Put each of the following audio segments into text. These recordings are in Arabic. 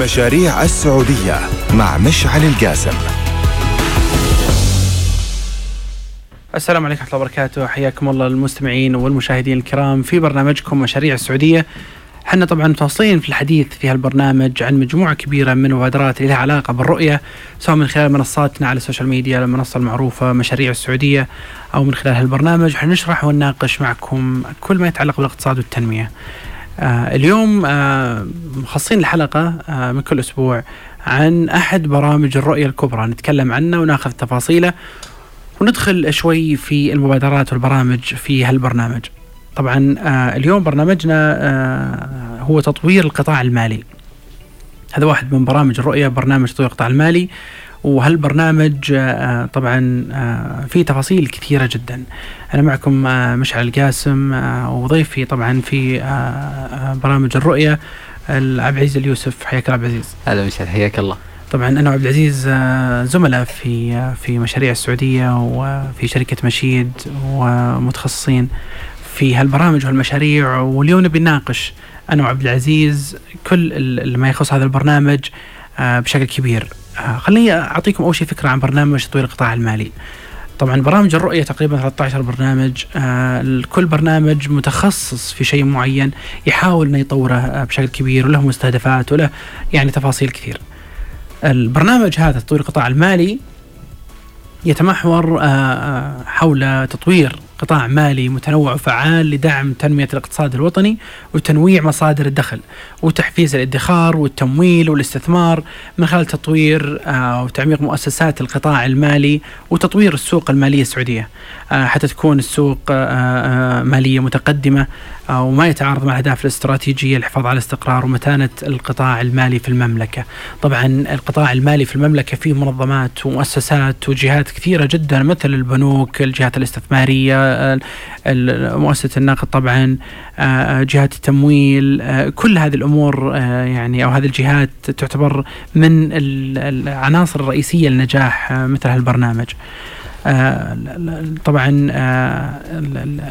مشاريع السعودية مع مشعل القاسم. السلام عليكم ورحمة الله وبركاته. حياكم الله المستمعين والمشاهدين الكرام في برنامجكم مشاريع السعودية. إحنا طبعا متواصلين في الحديث في هالبرنامج عن مجموعة كبيرة من المبادرات لها علاقة بالرؤية سواء من خلال منصاتنا على السوشيال ميديا المنصة المعروفة مشاريع السعودية أو من خلال هالبرنامج. حنشرح ونناقش معكم كل ما يتعلق بالاقتصاد والتنمية. اليوم آه مخصصين الحلقة آه من كل أسبوع عن أحد برامج الرؤية الكبرى. نتكلم عنه وناخذ تفاصيله وندخل شوي في المبادرات والبرامج في هالبرنامج. طبعا آه اليوم برنامجنا آه هو تطوير القطاع المالي. هذا واحد من برامج الرؤية برنامج تطوير القطاع المالي. وهالبرنامج آه طبعا آه فيه تفاصيل كثيرة جدا. أنا معكم آه مشعل القاسم آه وضيفي طبعا في آه برامج الرؤية عبد العزيز اليوسف. حياك الله عبد العزيز هلا مشعل حياك الله. طبعا أنا وعبد العزيز زملاء في في مشاريع السعودية وفي شركة مشيد ومتخصصين في هالبرامج والمشاريع واليوم نبي نناقش أنا وعبد العزيز كل ما يخص هذا البرنامج بشكل كبير. خليني أعطيكم أول شيء فكرة عن برنامج تطوير القطاع المالي. طبعا برامج الرؤية تقريبا 13 برنامج كل برنامج متخصص في شيء معين يحاول إنه يطوره بشكل كبير وله مستهدفات وله يعني تفاصيل كثير. البرنامج هذا تطوير القطاع المالي يتمحور حول تطوير قطاع مالي متنوع وفعال لدعم تنمية الاقتصاد الوطني وتنويع مصادر الدخل وتحفيز الادخار والتمويل والاستثمار من خلال تطوير وتعميق مؤسسات القطاع المالي وتطوير السوق المالية السعودية. حتى تكون السوق مالية متقدمة وما يتعارض مع الأهداف الاستراتيجية للحفاظ على الاستقرار ومتانة القطاع المالي في المملكة. طبعا القطاع المالي في المملكة فيه منظمات ومؤسسات وجهات كثيرة جدا مثل البنوك الجهات الاستثمارية مؤسسة النقد طبعا جهات التمويل كل هذه الأمور يعني أو هذه الجهات تعتبر من العناصر الرئيسية لنجاح مثل هالبرنامج. طبعا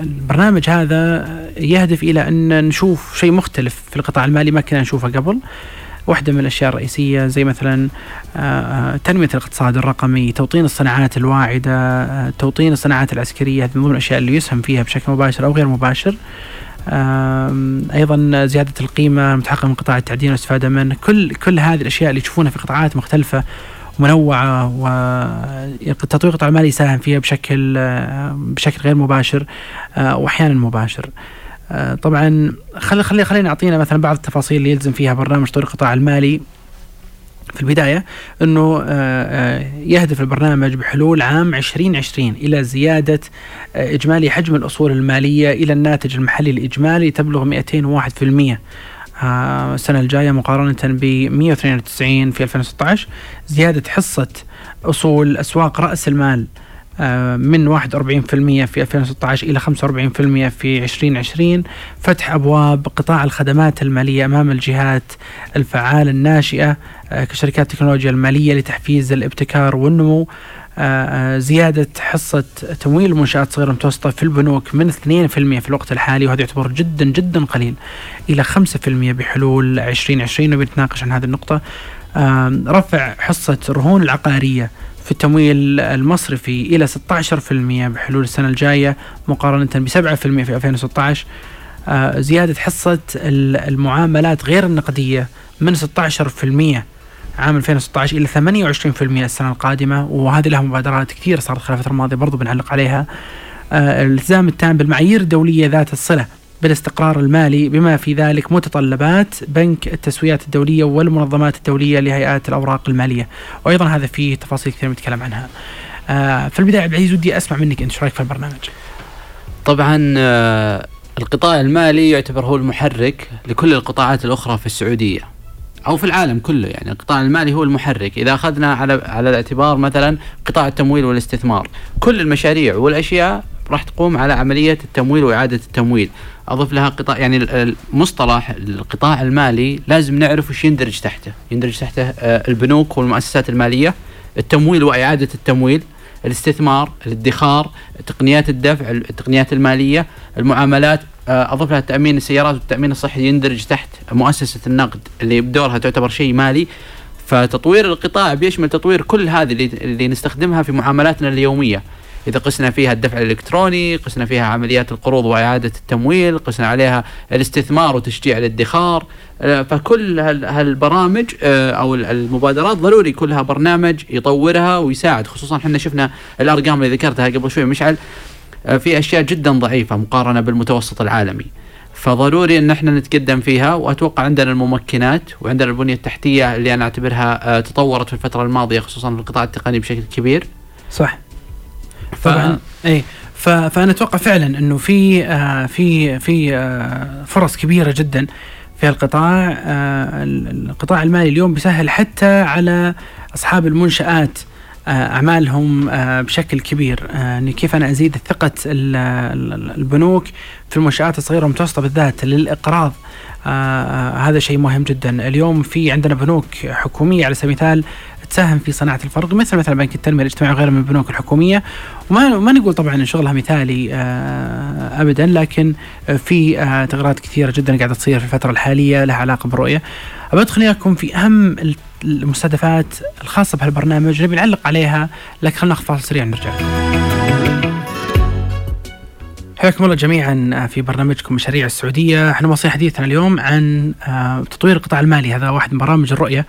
البرنامج هذا يهدف إلى أن نشوف شيء مختلف في القطاع المالي ما كنا نشوفه قبل. واحدة من الأشياء الرئيسية زي مثلا تنمية الاقتصاد الرقمي توطين الصناعات الواعدة توطين الصناعات العسكرية من ضمن الأشياء اللي يسهم فيها بشكل مباشر أو غير مباشر. أيضا زيادة القيمة المتحققه من قطاع التعدين والاستفاده منه. كل كل هذه الأشياء اللي تشوفونها في قطاعات مختلفة منوعة وتطوير القطاع المالي يساهم فيها بشكل بشكل غير مباشر وأحيانا مباشر. طبعا خلي خلي خلينا نعطينا مثلا بعض التفاصيل اللي يلزم فيها برنامج تطوير القطاع المالي في البداية أنه يهدف البرنامج بحلول عام 2020 إلى زيادة إجمالي حجم الأصول المالية إلى الناتج المحلي الإجمالي تبلغ 201% السنة الجاية مقارنة ب 192 في 2016 زيادة حصة أصول أسواق رأس المال من 41% في 2016 إلى 45% في 2020 فتح أبواب قطاع الخدمات المالية أمام الجهات الفعالة الناشئة كشركات التكنولوجيا المالية لتحفيز الابتكار والنمو. زيادة حصة تمويل المنشآت الصغيرة المتوسطة في البنوك من 2% في الوقت الحالي وهذا يعتبر جدا جدا قليل إلى 5% بحلول 2020 وبنتناقش عن هذه النقطة. رفع حصة الرهون العقارية في التمويل المصرفي إلى 16% بحلول السنة الجاية مقارنة ب 7% في 2016 زيادة حصة المعاملات غير النقدية من 16% عام 2016 إلى 28% السنة القادمة وهذه لها مبادرات كثيرة صارت خلال الفترة الماضية برضو بنعلق عليها آه الالتزام التام بالمعايير الدولية ذات الصلة بالاستقرار المالي بما في ذلك متطلبات بنك التسويات الدولية والمنظمات الدولية لهيئات الأوراق المالية وأيضا هذا فيه تفاصيل كثيرة نتكلم عنها. آه في البداية عبد العزيز ودي أسمع منك أنت إيش رأيك في البرنامج؟ طبعا آه القطاع المالي يعتبر هو المحرك لكل القطاعات الأخرى في السعودية. أو في العالم كله يعني. القطاع المالي هو المحرك. إذا أخذنا على على الاعتبار مثلا قطاع التمويل والاستثمار كل المشاريع والأشياء راح تقوم على عملية التمويل وإعادة التمويل. أضف لها قطاع يعني المصطلح القطاع المالي لازم نعرف وش يندرج تحته. يندرج تحته البنوك والمؤسسات المالية التمويل وإعادة التمويل الاستثمار الادخار تقنيات الدفع التقنيات المالية المعاملات. آه، أضف لها تامين السيارات والتأمين الصحي يندرج تحت مؤسسة النقد اللي بدورها تعتبر شيء مالي. فتطوير القطاع بيشمل تطوير كل هذه اللي, اللي نستخدمها في معاملاتنا اليومية. إذا قسنا فيها الدفع الإلكتروني قسنا فيها عمليات القروض وإعادة التمويل قسنا عليها الاستثمار وتشجيع الادخار. آه، فكل هالبرامج آه، أو المبادرات ضروري كلها برنامج يطورها ويساعد خصوصا إحنا شفنا الأرقام اللي ذكرتها قبل شوي مشعل. آه، في أشياء جدا ضعيفة مقارنة بالمتوسط العالمي. فضروري إن إحنا نتقدم فيها وأتوقع عندنا الممكنات وعندنا البنية التحتية اللي أنا أعتبرها تطورت في الفترة الماضية خصوصا في القطاع التقني بشكل كبير. صح. طبعا اي فأنا أتوقع فعلا إنه في آه في في آه فرص كبيرة جدا في القطاع آه القطاع المالي اليوم بيسهل حتى على أصحاب المنشآت. آه، أعمالهم آه، بشكل كبير. يعني كيف أنا أزيد ثقة البنوك في المنشآت الصغيرة والمتوسطة بالذات للإقراض؟ هذا شيء مهم جدا. اليوم في عندنا بنوك حكومية على سبيل المثال تساهم في صناعة الفرق مثل مثلا بنك التنمية الاجتماعيه وغيره من البنوك الحكومية. وما ما نقول طبعا إن شغلها مثالي آه، ابدا لكن في آه، تغيرات كثيرة جدا قاعدة تصير في الفترة الحالية لها علاقة بالرؤية. ابى ادخل إياكم في أهم المستهدفات الخاصة بهالبرنامج نبي نعلق عليها لكن خلينا ناخذ فاصل سريع نرجع حياكم الله جميعا في برنامجكم مشاريع السعودية، إحنا مواصلين حديثنا اليوم عن آه، تطوير القطاع المالي. هذا واحد من برامج الرؤية.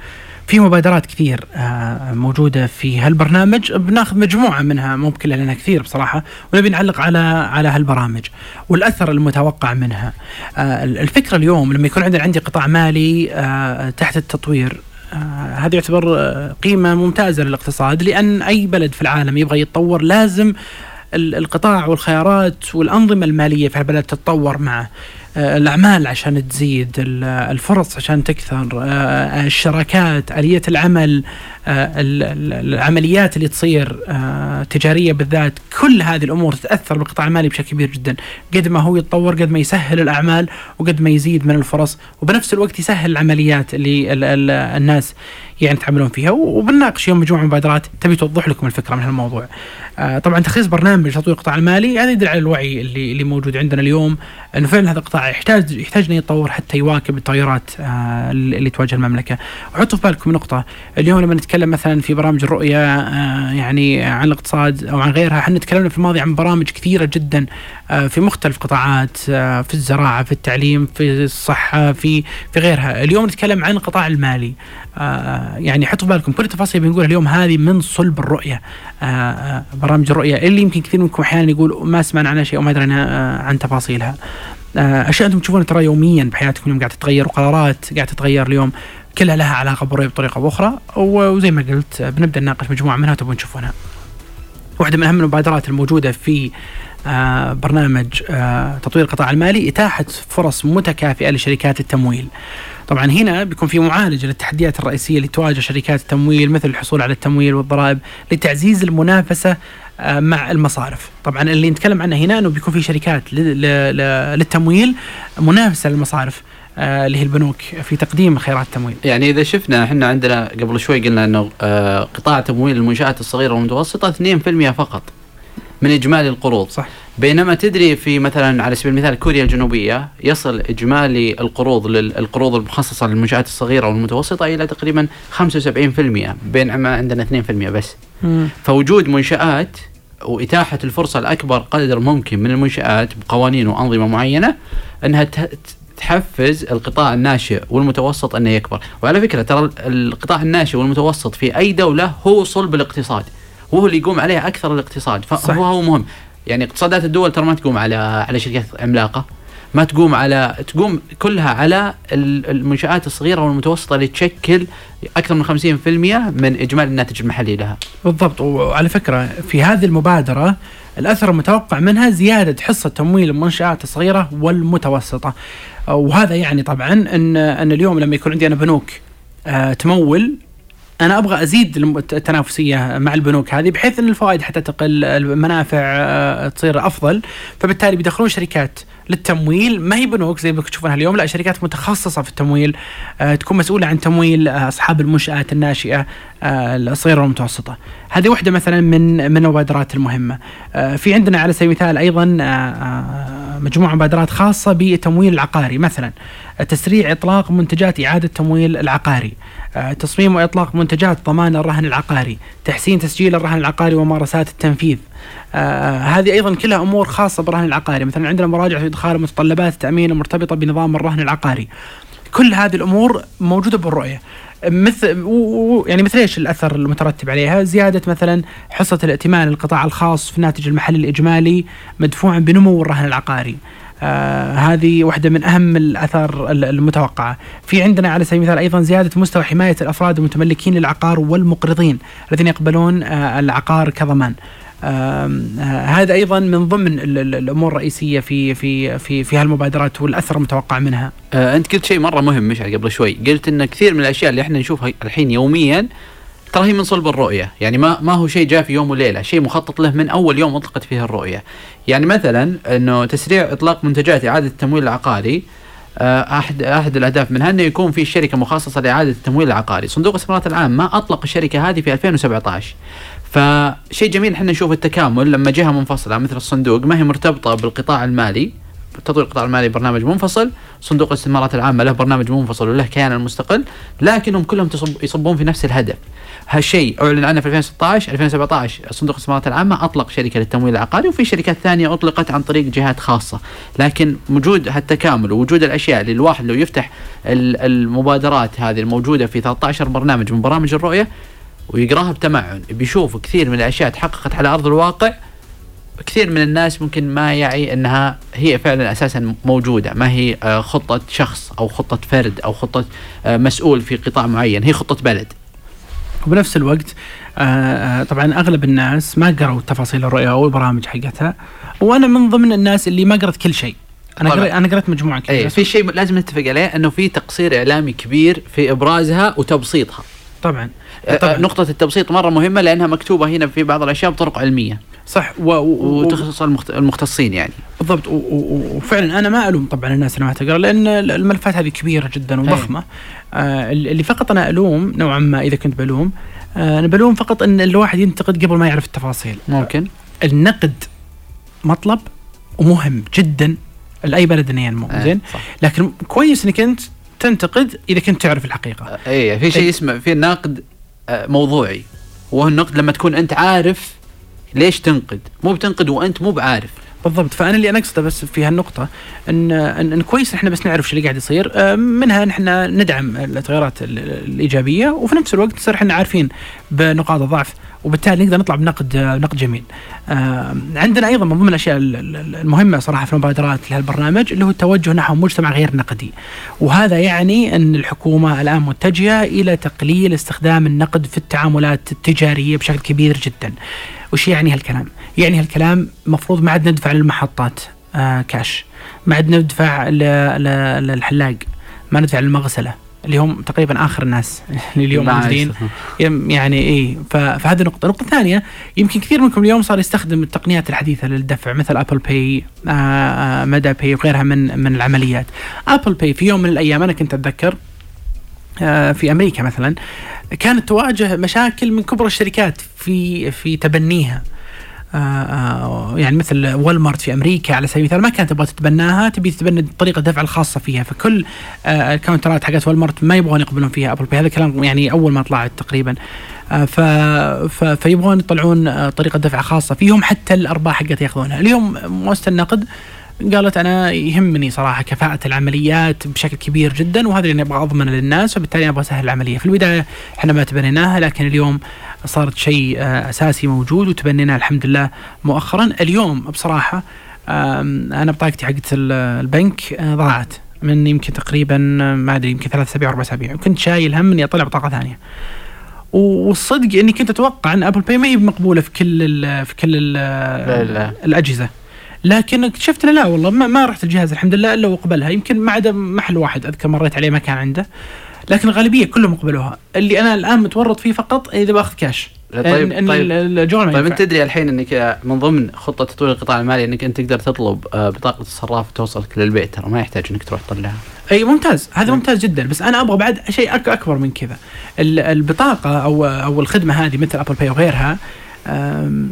في مبادرات كثير آه، موجودة في هالبرنامج. بناخذ مجموعة منها ممكن لنا كثير بصراحة ونبي نعلق على على هالبرامج والأثر المتوقع منها. آه، الفكرة اليوم لما يكون عندنا عندي قطاع مالي آه، تحت التطوير هذا يعتبر قيمة ممتازة للاقتصاد لأن أي بلد في العالم يبغى يتطور لازم القطاع والخيارات والأنظمة المالية في البلد تتطور معه. آه، الأعمال عشان تزيد الفرص عشان تكثر آه، الشراكات آلية العمل آه، العمليات اللي تصير تجارية بالذات كل هذه الأمور تتأثر بالقطاع المالي بشكل كبير جدا. قد ما هو يتطور قد ما يسهل الأعمال وقد ما يزيد من الفرص وبنفس الوقت يسهل العمليات اللي الناس يعني تعملون فيها وبنناقش يوم مجموعة مبادرات تبي توضح لكم الفكرة من هالموضوع. طبعا تخصيص برنامج تطوير القطاع المالي هذا يدل على الوعي اللي اللي موجود عندنا اليوم. انه فعلا هذا القطاع يحتاج يحتاج انه يتطور حتى يواكب التغيرات آه، اللي تواجه المملكة. وحطوا في بالكم نقطة. اليوم لما نتكلم مثلا في برامج الرؤية آه، يعني عن الاقتصاد أو عن غيرها إحنا تكلمنا في الماضي عن برامج كثيرة جدا آه، في مختلف قطاعات في الزراعة في التعليم في الصحة في في غيرها. اليوم نتكلم عن القطاع المالي. يعني حطوا في بالكم كل التفاصيل بنقولها اليوم هذه من صلب الرؤية برامج الرؤية اللي يمكن كثير منكم أحيانا يقول ما سمعنا عنها شيء وما درينا عن تفاصيلها آه، أشياء أنتم تشوفونها ترى يوميا بحياتكم اليوم قاعدة تتغير وقرارات قاعدة تتغير اليوم كلها لها علاقة بالرؤية بطريقة أو أخرى وزي ما قلت بنبدأ نناقش مجموعة منها تبون تشوفونها. واحدة من أهم المبادرات الموجودة في آه، برنامج آه، تطوير القطاع المالي إتاحة فرص متكافئة لشركات التمويل. طبعا هنا بيكون في معالجة للتحديات الرئيسية اللي تواجه شركات التمويل مثل الحصول على التمويل والضرائب لتعزيز المنافسة آه، مع المصارف طبعا اللي نتكلم عنه هنا إنه بيكون في شركات للتمويل منافسة للمصارف آه، اللي هي البنوك في تقديم خيارات التمويل. يعني إذا شفنا إحنا عندنا قبل شوي قلنا إنه آه، قطاع تمويل المنشآت الصغيرة والمتوسطة 2% فقط من إجمالي القروض. صح. بينما تدري في مثلا على سبيل المثال كوريا الجنوبية يصل إجمالي القروض للقروض المخصصة للمنشآت الصغيرة والمتوسطة إلى تقريبا 75% بينما عندنا 2% بس. مم. فوجود منشآت وإتاحة الفرصة الأكبر قدر ممكن من المنشآت بقوانين وأنظمة معينة إنها تحفز القطاع الناشئ والمتوسط انه يكبر، وعلى فكرة ترى القطاع الناشئ والمتوسط في أي دولة هو صلب الاقتصاد، وهو اللي يقوم عليه أكثر الاقتصاد، فهو هو مهم. يعني اقتصادات الدول ترى ما تقوم على على شركات عملاقة. ما تقوم على تقوم كلها على المنشآت الصغيرة والمتوسطة اللي تشكل أكثر من 50% من إجمالي الناتج المحلي لها. بالضبط. وعلى فكرة في هذه المبادرة الأثر المتوقع منها زيادة حصة تمويل المنشآت الصغيرة والمتوسطة. وهذا يعني طبعا أن أن اليوم لما يكون عندي أنا بنوك آه، تمول أنا أبغى أزيد التنافسية مع البنوك هذه بحيث إن الفوائد حتى تقل المنافع آه، تصير أفضل. فبالتالي بيدخلون شركات للتمويل. ما هي بنوك زي ما تشوفونها اليوم لا شركات متخصصة في التمويل آه تكون مسؤولة عن تمويل آه أصحاب المنشآت الناشئة الصغيرة والمتوسطة. هذه واحدة مثلا من من المبادرات المهمة. في عندنا على سبيل المثال أيضا مجموعة مبادرات خاصة بالتمويل العقاري. مثلا تسريع إطلاق منتجات إعادة تمويل العقاري. تصميم وإطلاق منتجات ضمان الرهن العقاري تحسين تسجيل الرهن العقاري وممارسات التنفيذ آه هذه أيضا كلها أمور خاصة بالرهن العقاري مثلا عندنا مراجعة ادخال متطلبات التامين المرتبطه بنظام الرهن العقاري كل هذه الأمور موجودة بالرؤية مثل يعني مثل إيش الأثر المترتب عليها؟ زيادة مثلا حصة الائتمان للقطاع الخاص في الناتج المحلي الإجمالي مدفوعا بنمو الرهن العقاري. آه هذه واحدة من أهم الأثار المتوقعة. في عندنا على سبيل المثال أيضا زيادة مستوى حماية الأفراد المتملكين للعقار والمقرضين الذين يقبلون آه العقار كضمان. هذا أيضا من ضمن الأمور الرئيسية في في في في هالمبادرات والأثر المتوقع منها. آه أنت قلت شيء مرة مهم مشعل قبل شوي، قلت إن كثير من الأشياء اللي إحنا نشوفها الحين يوميا ترى هي من صلب الرؤية، يعني ما ما هو شيء جاء في يوم وليلة، شيء مخطط له من أول يوم أطلقت فيه الرؤية. يعني مثلا إنه تسريع إطلاق منتجات إعادة التمويل العقاري آه، احد أحد الأهداف منها إنه يكون في شركة مخصصة لإعادة التمويل العقاري، صندوق الاستثمارات العامه أطلق الشركة هذه في 2017 فشيء جميل إحنا نشوف التكامل لما جهة منفصلة مثل الصندوق ما هي مرتبطة بالقطاع المالي. تطوير القطاع المالي برنامج منفصل صندوق الاستثمارات العامة له برنامج منفصل وله كيان مستقل لكنهم كلهم تصب يصبون في نفس الهدف. هالشيء أعلن عنه في 2016 2017 صندوق الاستثمارات العامة أطلق شركة للتمويل العقاري وفي شركات ثانية أطلقت عن طريق جهات خاصة. لكن وجود هالتكامل ووجود الأشياء اللي الواحد لو يفتح المبادرات هذه الموجودة في 13 برنامج من برامج الرؤية ويقراها بتمعن بيشوف كثير من الأشياء تحققت على أرض الواقع كثير من الناس ممكن ما يعي انها هي فعلا أساسا موجودة. ما هي آه، خطة شخص أو خطة فرد أو خطة آه، مسؤول في قطاع معين. هي خطة بلد. وبنفس الوقت آه، طبعا أغلب الناس ما قروا تفاصيل الرؤية أو البرامج حقتها. وأنا من ضمن الناس اللي ما قرأت كل شيء. أنا قرأت أنا قرأت مجموعة كبيرة. أيه في شيء لازم نتفق عليه إنه في تقصير إعلامي كبير في إبرازها وتبسيطها. طبعا. طبعا. نقطة التبسيط مرة مهمة لأنها مكتوبة هنا في بعض الأشياء بطرق علمية. صح. و... و... وتخصص المختصين يعني. بالضبط. و... و... وفعلا أنا ما ألوم طبعا الناس اللي ما تقرأ لأن الملفات هذه كبيرة جدا وضخمة. آه اللي فقط أنا ألوم نوعا ما إذا كنت بلوم آه أنا بلوم فقط إن الواحد ينتقد قبل ما يعرف التفاصيل. ممكن. النقد مطلب ومهم جدا. لأي بلد إنه ينمو. آه زين؟ لكن كويس إنك أنت تنتقد إذا كنت تعرف الحقيقة. آه، اي في شيء اسمه في الناقد آه، موضوعي. وهو النقد لما تكون أنت عارف ليش تنقد؟ مو بتنقد وأنت مو بعارف. بالضبط. فأنا اللي أنا أقصده بس في هالنقطة إن إن, إن كويس إحنا بس نعرف شو اللي قاعد يصير. آه، منها نحن ندعم التغيرات الإيجابية وفي نفس الوقت نصير إحنا عارفين بنقاط الضعف وبالتالي نقدر نطلع بنقد نقد جميل. آه، عندنا أيضا من ضمن الأشياء المهمة صراحة في المبادرات لهالبرنامج اللي هو التوجه نحو مجتمع غير نقدي. وهذا يعني أن الحكومة الآن متجهة إلى تقليل استخدام النقد في التعاملات التجارية بشكل كبير جدا. وش يعني هالكلام؟ يعني هالكلام مفروض ما عاد ندفع للمحطات آه كاش ما عاد ندفع للحلاق ما ندفع للمغسلة اللي هم تقريبا آخر الناس اللي اليوم موجودين يعني اي فهذه نقطة، النقطه الثانية يمكن كثير منكم اليوم صار يستخدم التقنيات الحديثة للدفع مثل Apple Pay مدى Pay وغيرها من من العمليات. Apple Pay في يوم من الأيام أنا كنت أتذكر آه في أمريكا مثلا كانت تواجه مشاكل من كبرى الشركات في في تبنيها. يعني مثل Walmart في أمريكا على سبيل المثال ما كانت تبغى تتبناها تبي تتبنى طريقة الدفع الخاصة فيها. فكل آه، الكاونترات حقت Walmart ما يبغون يقبلون فيها Apple Pay هذا الكلام يعني أول ما طلعت تقريبا. ف... ف... فيبغون يطلعون طريقة دفع خاصة فيهم حتى الأرباح حقت ياخذونها. اليوم مؤسسه النقد قالت أنا يهمني صراحة كفاءة العمليات بشكل كبير جدا وهذا اللي أبغى أضمنه للناس وبالتالي أبغى أسهل العملية. في البداية إحنا ما تبنيناها لكن اليوم صارت شيء آه، أساسي موجود وتبنيناه الحمد لله مؤخرا. اليوم بصراحة أنا بطاقتي حقت البنك آه، ضاعت من يمكن تقريبا ما أدري يمكن ثلاث اسابيع أربع اسابيع وكنت شايل هم إني أطلع بطاقة ثانية. والصدق إني كنت أتوقع إن أبل باي ما هي مقبولة في كل ال في كل ال لا لا. الأجهزة. لكن اكتشفت لا والله ما, ما رحت الجهاز الحمد لله إلا وقبلها. يمكن ما عدا محل واحد أذكر مريت عليه ما كان عنده. لكن الغالبية كلهم قبلوها. اللي أنا الآن متورط فيه فقط إذا بأخذ كاش طيب إن طيب. الجوال طيب أنت تدري الحين إنك من ضمن خطة تطوير القطاع المالي إنك أنت تقدر تطلب آه، بطاقة الصراف توصلك للبيت ترى ما يحتاج إنك تروح تطلعها. أي ممتاز. هذا. ممتاز جدا. بس أنا أبغى بعد شيء أكبر من كذا. البطاقة أو أو الخدمة هذه مثل Apple Pay وغيرها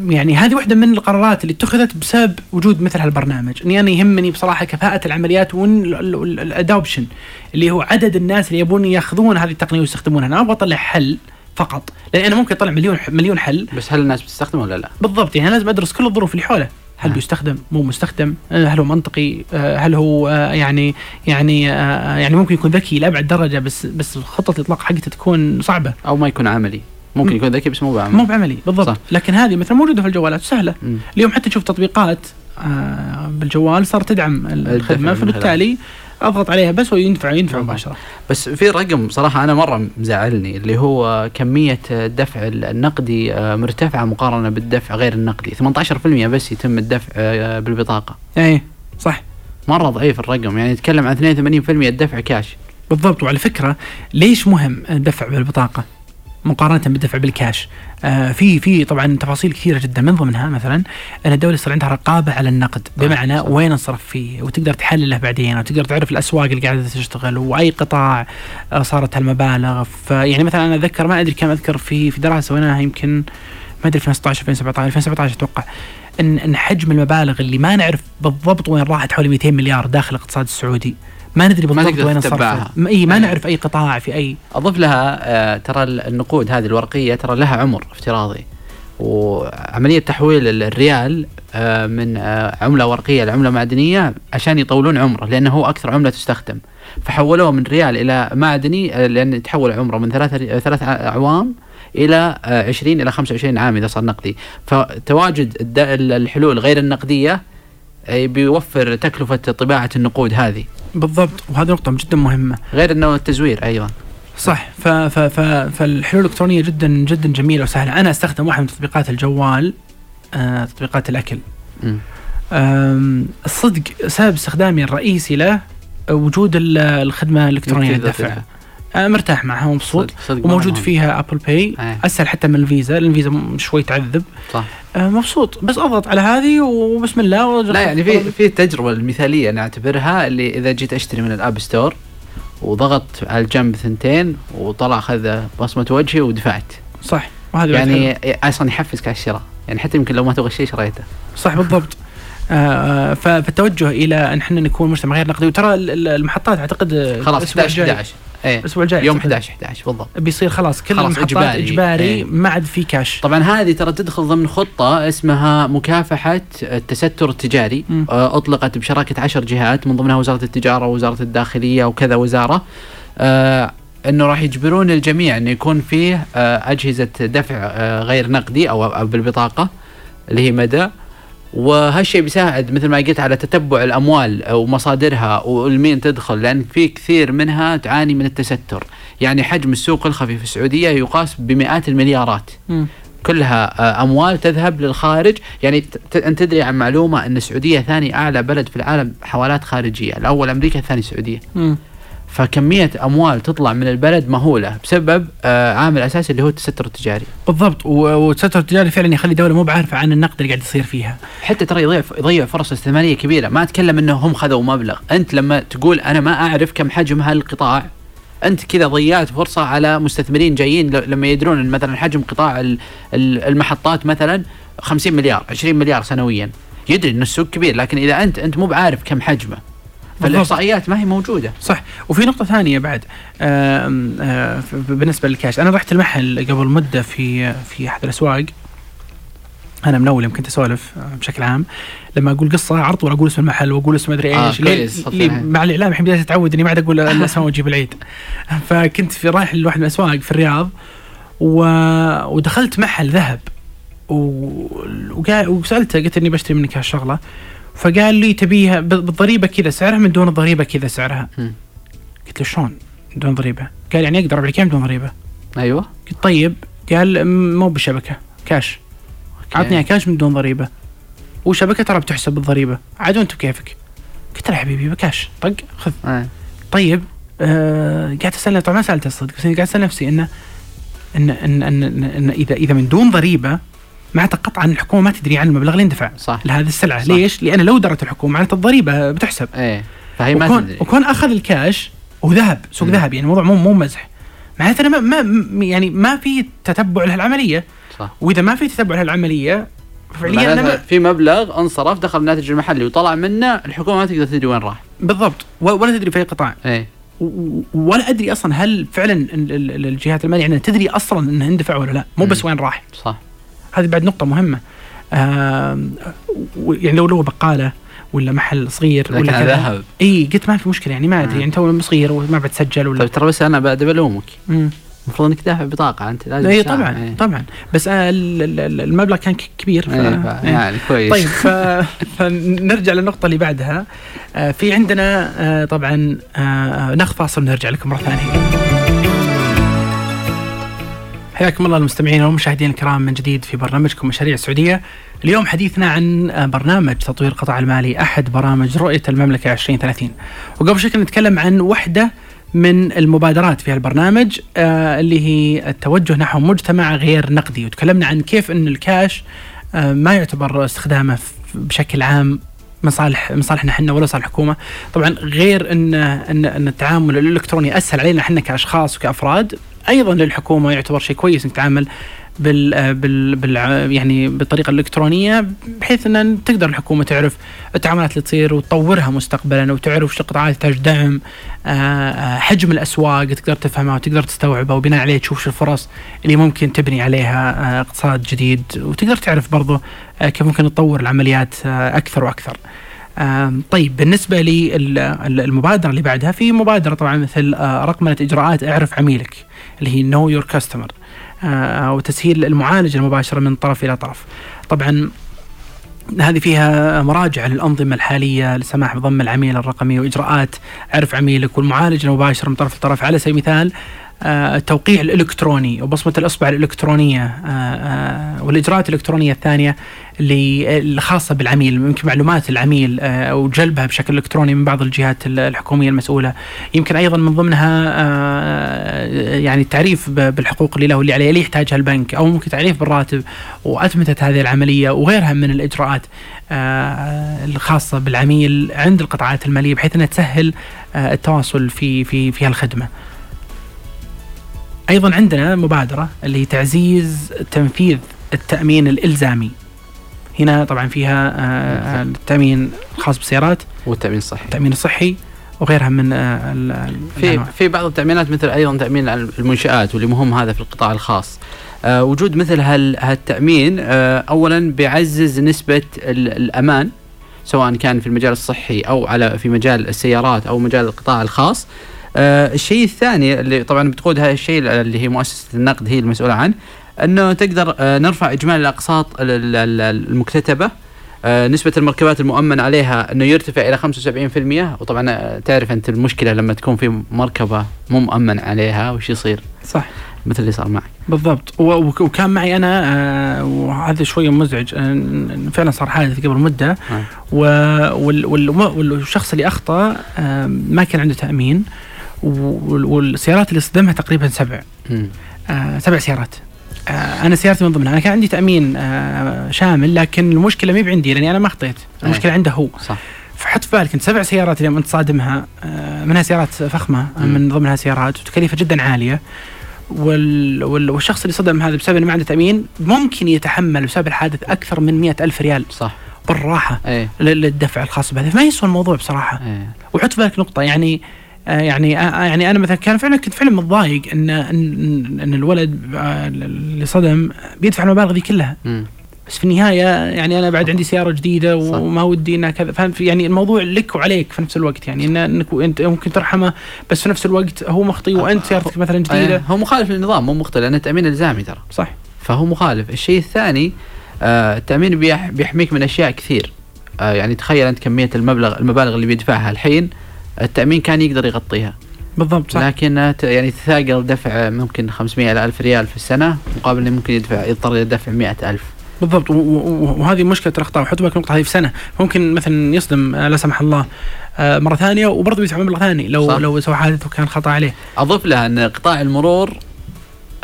يعني هذه واحدة من القرارات اللي اتخذت بسبب وجود مثل هالبرنامج. إني أنا يهمني بصراحة كفاءة العمليات والادوبشن اللي هو عدد الناس اللي يبون ياخذون هذه التقنية ويستخدمونها. أنا أبغى أطلع حل فقط لأن أنا ممكن أطلع مليون مليون حل. بس هل الناس بتستخدم ولا لا؟ بالضبط يعني لازم أدرس كل الظروف اللي حوله. هل آه. بيستخدم؟ مو مستخدم. آه، هل هو منطقي؟ آه، هل هو آه، يعني يعني يعني ممكن يكون ذكي لأبعد درجة بس بس خطة الإطلاق حقته تكون صعبة. أو ما يكون عملي. ممكن مم. يكون ذكي بس مو بعملي مو بعملي بالضبط. صح. لكن هذه مثلا موجودة في الجوالات سهلة. مم. اليوم حتى تشوف تطبيقات آه، بالجوال صارت تدعم الخدمة فبالتالي أضغط عليها بس ويندفع يندفع بالضبط. مباشرة. بس في رقم صراحة أنا مرة مزعلني اللي هو كمية الدفع النقدي آه، مرتفعة مقارنة بالدفع غير النقدي. 18% بس يتم الدفع آه، بالبطاقة. إيه صح. مرة ضعيف الرقم يعني نتكلم عن 82% الدفع كاش. بالضبط. وعلى فكرة ليش مهم الدفع بالبطاقة؟ مقارنة بالدفع بالكاش. آه في في طبعا تفاصيل كثيرة جدا. من ضمنها مثلا إن الدولة يصير عندها رقابة على النقد. بمعنى صح. وين انصرف فيه؟ وتقدر تحلله بعدين وتقدر تعرف الأسواق اللي قاعدة تشتغل وأي قطاع آه صارت هالمبالغ. فيعني مثلا أنا اتذكر ما أدري كم أذكر في في دراسة سويناها يمكن ما أدري 2016 2017 2017 أتوقع. إن إن حجم المبالغ اللي ما نعرف بالضبط وين راحت حوالي 200 مليار داخل الاقتصاد السعودي. ما ندري بالضبط وين ما- إي ما إيه. نعرف أي قطاع في اي أضف لها آه، ترى النقود هذه الورقية ترى لها عمر افتراضي. وعملية تحويل ال- الريال آه، من آه، عملة ورقية لعملة معدنية عشان يطولون عمره لأنه هو أكثر عملة تستخدم. فحولوه من ريال إلى معدني آه، لأن تحول عمره من ثلاث ثلاث أعوام إلى آه، 20 إلى 25 عام إذا صار نقدي. فتواجد الحلول غير النقدية آه، بيوفر تكلفة طباعة النقود هذه. بالضبط. وهذه نقطة جدا مهمة. غير أنه التزوير أيضا. صح. ف ف ف فالحلول الإلكترونية جدا جدا جميلة وسهلة. أنا أستخدم واحد من تطبيقات الجوال آه تطبيقات الأكل. الصدق سبب استخدامي الرئيسي له وجود ال- الخدمة الإلكترونية. آه مرتاح معها ومبسوط وموجود. فيها Apple Pay إيه. أسهل حتى من الفيزا الفيزا شوي تعذب. صح. آه مبسوط. بس أضغط على هذه وبسم الله لا يعني في في التجربه المثالية أنا أعتبرها اللي إذا جيت أشتري من الاب ستور وضغطت على الجنب ثنتين وطلع اخذ بصمة وجهي ودفعت. صح. وهذا. يعني أصلا يحفزك على الشراء يعني حتى يمكن لو ما تبغى شيء شريته. صح بالضبط. آه ف- فالتوجه إلى أن إحنا نكون مجتمع غير نقدي. وترى ال- ال- المحطات أعتقد آه، خلاص الأسبوع 11 الجاي- 11 إيه الأسبوع الجاي يوم أعتقد. 11 11 بالضبط. بيصير خلاص كل خلاص المحطات إجباري. إجباري إيه. ما عاد في كاش طبعا هذه ترى تدخل ضمن خطة اسمها مكافحة التستر التجاري. مم. آه، أطلقت بشراكة عشر جهات من ضمنها وزارة التجارة ووزارة الداخلية وكذا وزارة. آه، إنه راح يجبرون الجميع إنه يكون فيه آه، أجهزة دفع آه، غير نقدي أو بالبطاقة اللي هي مدى. وهالشيء بيساعد مثل ما قلت على تتبع الأموال ومصادرها والمين تدخل لأن في كثير منها تعاني من التستر. يعني حجم السوق الخفي في السعودية يقاس بمئات المليارات. مم. كلها آه، أموال تذهب للخارج. يعني أنت تدري عن معلومة إن السعودية ثاني أعلى بلد في العالم حوالات خارجية. الأول أمريكا الثاني السعوديه مم. فكمية أموال تطلع من البلد مهولة بسبب آه، عامل أساسي اللي هو التستر التجاري. بالضبط. والتستر التجاري فعلا يخلي دوله مو بعارفة عن النقد اللي قاعد يصير فيها. حتى ترى يضيع يضيع فرص استثمارية كبيرة. ما أتكلم إنه هم خذوا مبلغ. أنت لما تقول أنا ما أعرف كم حجم هالقطاع أنت كذا ضيعت فرصة على مستثمرين جايين لما يدرون إن مثلا حجم قطاع ال- ال- المحطات مثلا 50 مليار 20 مليار سنويا. يدري إن السوق كبير لكن إذا أنت أنت مو بعارف كم حجمه. فالاحصائيات ما هي موجودة. صح. وفي نقطة ثانية بعد. آه، بالنسبة للكاش. أنا رحت المحل قبل مدة في في أحد الأسواق. أنا من أول يوم كنت أسولف آه، بشكل عام. لما أقول قصة على طول أقول اسم المحل وأقول اسم آه، ليه- صدق ليه الحين. مع الإعلام الحين بدأت أتعود إني ما عاد أقول الأسماء وأجيب العيد. فكنت في رايح لواحد من الأسواق في الرياض و... ودخلت محل ذهب. و... وقال وسألته قلت إني بشتري منك هالشغلة. فقال لي تبيها ب- بالضريبة كذا سعرها من دون الضريبة كذا سعرها. قلت له شلون بدون ضريبة؟ قال يعني أقدر إياه بدون ضريبة؟ أيوه. قلت طيب. قال مو بالشبكه كاش. إياه كاش من دون ضريبة. وشبكه ترى بتحسب بالضريبة. عاد وأنت بكيفك؟ قلت له حبيبي بكاش. طق خذ. آه. طيب آه قاعد أسأل طبعا ما سألته الصدق بس إني قاعد أسأل نفسي انه ان ان ان, إن, إن اذا إذا من دون ضريبة معناته قطعا الحكومة ما تدري عن المبلغ اللي اندفع صح. لهذه السلعة. صح. ليش؟ لأن لو درت الحكومة معناته الضريبة بتحسب. إيه. فهي ما وكون, تدري. وكون أخذ الكاش وذهب سوق. ذهب يعني الموضوع مو مو مزح. معناته أنا ما, ما يعني ما في تتبع لهالعملية. صح. وإذا ما في تتبع لهالعملية فعليا أنا في مبلغ انصرف دخل الناتج المحلي وطلع منه الحكومة ما تقدر تدري وين راح. بالضبط. ولا تدري في أي قطاع. إيه. ولا أدري أصلا هل فعلا ال- ال- الجهات المالية عندنا تدري أصلا انه اندفع ولا لا. مو بس. وين راح. صح. هذه بعد نقطة مهمة و- يعني لو لو بقالة ولا محل صغير ولا كذا ذهب إي قلت ما في مشكلة يعني ما أدري مم. يعني تو صغير وما بتسجل ولا طيب ترى بس أنا بعد بلومك. المفروض إنك دافع بطاقة أنت لازم إي. طبعا إيه. طبعا بس آه، ال- ال- ال- المبلغ كان كبير ف... إيه، ف-. يعني كويس طيب ف... فنرجع للنقطة اللي بعدها آه، في عندنا آه، طبعا آه، ناخذ فاصل ونرجع لكم مرة ثانية حياكم الله المستمعين والمشاهدين الكرام من جديد في برنامجكم مشاريع السعودية. اليوم حديثنا عن برنامج تطوير القطاع المالي أحد برامج رؤية المملكة 2030 وقبل شوي نتكلم عن وحدة من المبادرات في البرنامج آه، اللي هي التوجه نحو مجتمع غير نقدي. وتكلمنا عن كيف أن الكاش آه، ما يعتبر استخدامه بشكل عام مصالح مصالحنا إحنا ولا صالح الحكومة طبعا غير إن إن إن التعامل الإلكتروني أسهل علينا إحنا كأشخاص وكأفراد. أيضا للحكومة يعتبر شيء كويس نتعامل بال آه، بال, بال يعني بالطريقة الإلكترونية بحيث إن تقدر الحكومة تعرف التعاملات اللي تصير وتطورها مستقبلا وتعرف شو القطاعات تحتاج دعم آه، آه، حجم الأسواق تقدر تفهمها وتقدر تستوعبها وبناء عليه تشوف شو الفرص اللي ممكن تبني عليها آه، اقتصاد جديد وتقدر تعرف برضو آه، كيف ممكن تطور العمليات أكثر وأكثر. طيب بالنسبة للمبادره اللي بعدها في مبادرة طبعا مثل آه، رقمنه اجراءات اعرف عميلك اللي هي نو يور كاستمر وتسهيل المعالجه المباشرة من طرف إلى طرف. طبعا هذه فيها مراجعة للأنظمة الحالية للسماح بضم العميل الرقمي وإجراءات عرف عميلك والمعالجة المباشرة من طرف لطرف على سبيل المثال آه، التوقيع الإلكتروني وبصمة الإصبع الإلكترونية آه، آه، والإجراءات الإلكترونية الثانية اللي الخاصة بالعميل يمكن معلومات العميل آه، وجلبها بشكل إلكتروني من بعض الجهات ال- الحكومية المسؤولة يمكن أيضا من ضمنها آه، يعني التعريف بالحقوق اللي له واللي عليه اللي يحتاجها البنك أو ممكن تعريف بالراتب وأتمتة هذه العملية وغيرها من الإجراءات آه، الخاصة بالعميل عند القطاعات المالية بحيث أنها تسهل آه، التواصل في في في هالخدمة. أيضا عندنا مبادرة اللي هي تعزيز تنفيذ التأمين الإلزامي. هنا طبعا فيها آه، التأمين الخاص بالسيارات. والتأمين الصحي. التأمين الصحي وغيرها من آه، في. في بعض التأمينات مثل أيضا تأمين المنشآت واللي مهم هذا في القطاع الخاص. آه وجود مثل هال هالتأمين اولا بيعزز نسبة ال- الأمان سواء كان في المجال الصحي أو على في مجال السيارات أو مجال القطاع الخاص. آه الشيء الثاني اللي طبعا بتقود هذا الشيء اللي هي مؤسسة النقد هي المسؤولة عنه أنه تقدر آه نرفع اجمالي الأقساط ال- ال- ال- المكتتبة. آه، نسبة المركبات المؤمن عليها أنه يرتفع إلى 75% وطبعا تعرف أنت المشكلة لما تكون في مركبة مو مؤمن عليها وش يصير؟ صح. مثل اللي صار معك بالضبط. وكان معي أنا وهذا شوية مزعج. فعلا صار حادث قبل مدة. والشخص اللي أخطأ ما كان عنده تأمين. والسيارات اللي صدمها تقريبا سبع. آه، سبع سيارات. آه، أنا سيارتي من ضمنها. أنا كان عندي تأمين آه، شامل لكن المشكلة ما بعندي لأني أنا ما اخطيت. المشكلة عنده هو. صح. فحط في بالك انت سبع سيارات اليوم أنت صادمها آه، منها سيارات فخمة مم. من ضمنها سيارات وتكلفه جدا عالية. وال... وال... والشخص اللي صدم هذا بسبب إنه ما عنده تأمين ممكن يتحمل بسبب الحادث أكثر من مئة ألف ريال صح. بالراحة لل- للدفع الخاص بهذا. فما يسوى الموضوع بصراحة. إيه وحط في بالك نقطة يعني آه يعني آه يعني أنا مثلا كان فعلا كنت فعلا متضايق إن إن, إن الولد آه اللي صدم بيدفع المبالغ ذي كلها. بس في النهاية يعني أنا بعد عندي سيارة جديدة. وما ودي إنها كذا. فاهم في- يعني الموضوع لك وعليك في نفس الوقت. يعني إن إنك أنت ممكن ترحمه بس في نفس الوقت هو مخطي وأنت سيارتك مثلا جديدة. هو مخالف للنظام مو مختل لأن التامين إلزامي ترى. صح. فهو مخالف. الشيء الثاني آه التأمين بيح بيحميك من أشياء كثير. آه يعني تخيل أنت كمية المبلغ المبالغ اللي بيدفعها الحين. التأمين كان يقدر يغطيها. بالضبط صح. لكن يعني تثاقل دفع ممكن 500 إلى 1000 ريال في السنة مقابل إنه ممكن يدفع يضطر إلى دفع 100000 بالضبط وهذه مشكلة الأخطاء وحط بالك النقطه هذه في سنة. ممكن مثلا يصدم آه، لا سمح الله آه، مرة ثانية وبرضه بيدفع مبلغ ثاني لو صح. لو سوى حادث وكان خطأ عليه. اضيف لها أن قطاع المرور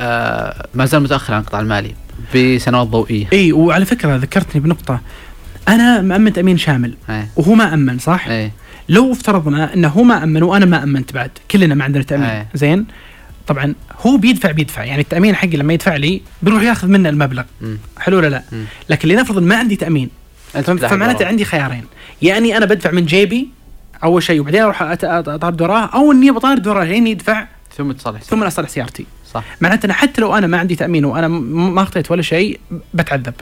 آه ما زال متأخر عن القطاع المالي بسنوات ضوئية. إي وعلى فكرة ذكرتني بنقطة. أنا مأمن تأمين شامل إيه وهو ما أمن صح؟ إيه لو افترضنا إنه هو ما أمن وأنا ما أمنت بعد كلنا ما عندنا تأمين. أي. زين؟ طبعا هو بيدفع بيدفع. يعني التأمين حقي لما يدفع لي بيروح ياخذ منه المبلغ. مم. حلو ولا لا؟ مم. لكن لنفرض ما عندي تأمين فمعناته. عندي خيارين. يعني أنا بدفع من جيبي أول شيء وبعدين أروح اطارد وراه أو إني بطارد وراه لين يدفع ثم تصلح. ثم أصلح سيارتي. صح. معناته أنا حتى لو أنا ما عندي تأمين وأنا ما اخطيت ولا شيء بتعذب.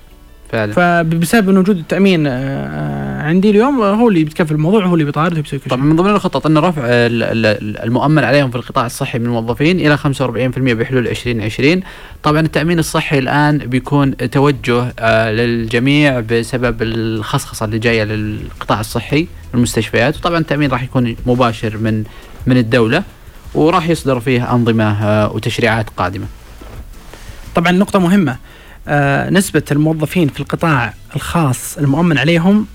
فعلا. فبسبب وجود التأمين آه، آه، عندي اليوم هو اللي بيتكفل الموضوع هو اللي بيطارد وبيسوي كل طبعا من ضمن الخطط إن رفع ال- ال- المؤمن عليهم في القطاع الصحي من الموظفين إلى 45% بحلول 2020 طبعا التأمين الصحي الآن بيكون توجه آه، للجميع بسبب الخصخصة اللي جاية للقطاع الصحي المستشفيات. وطبعا التأمين راح يكون مباشر من من الدولة وراح يصدر فيه أنظمة آه، وتشريعات قادمة. طبعا نقطة مهمة آه نسبة الموظفين في القطاع الخاص المؤمن عليهم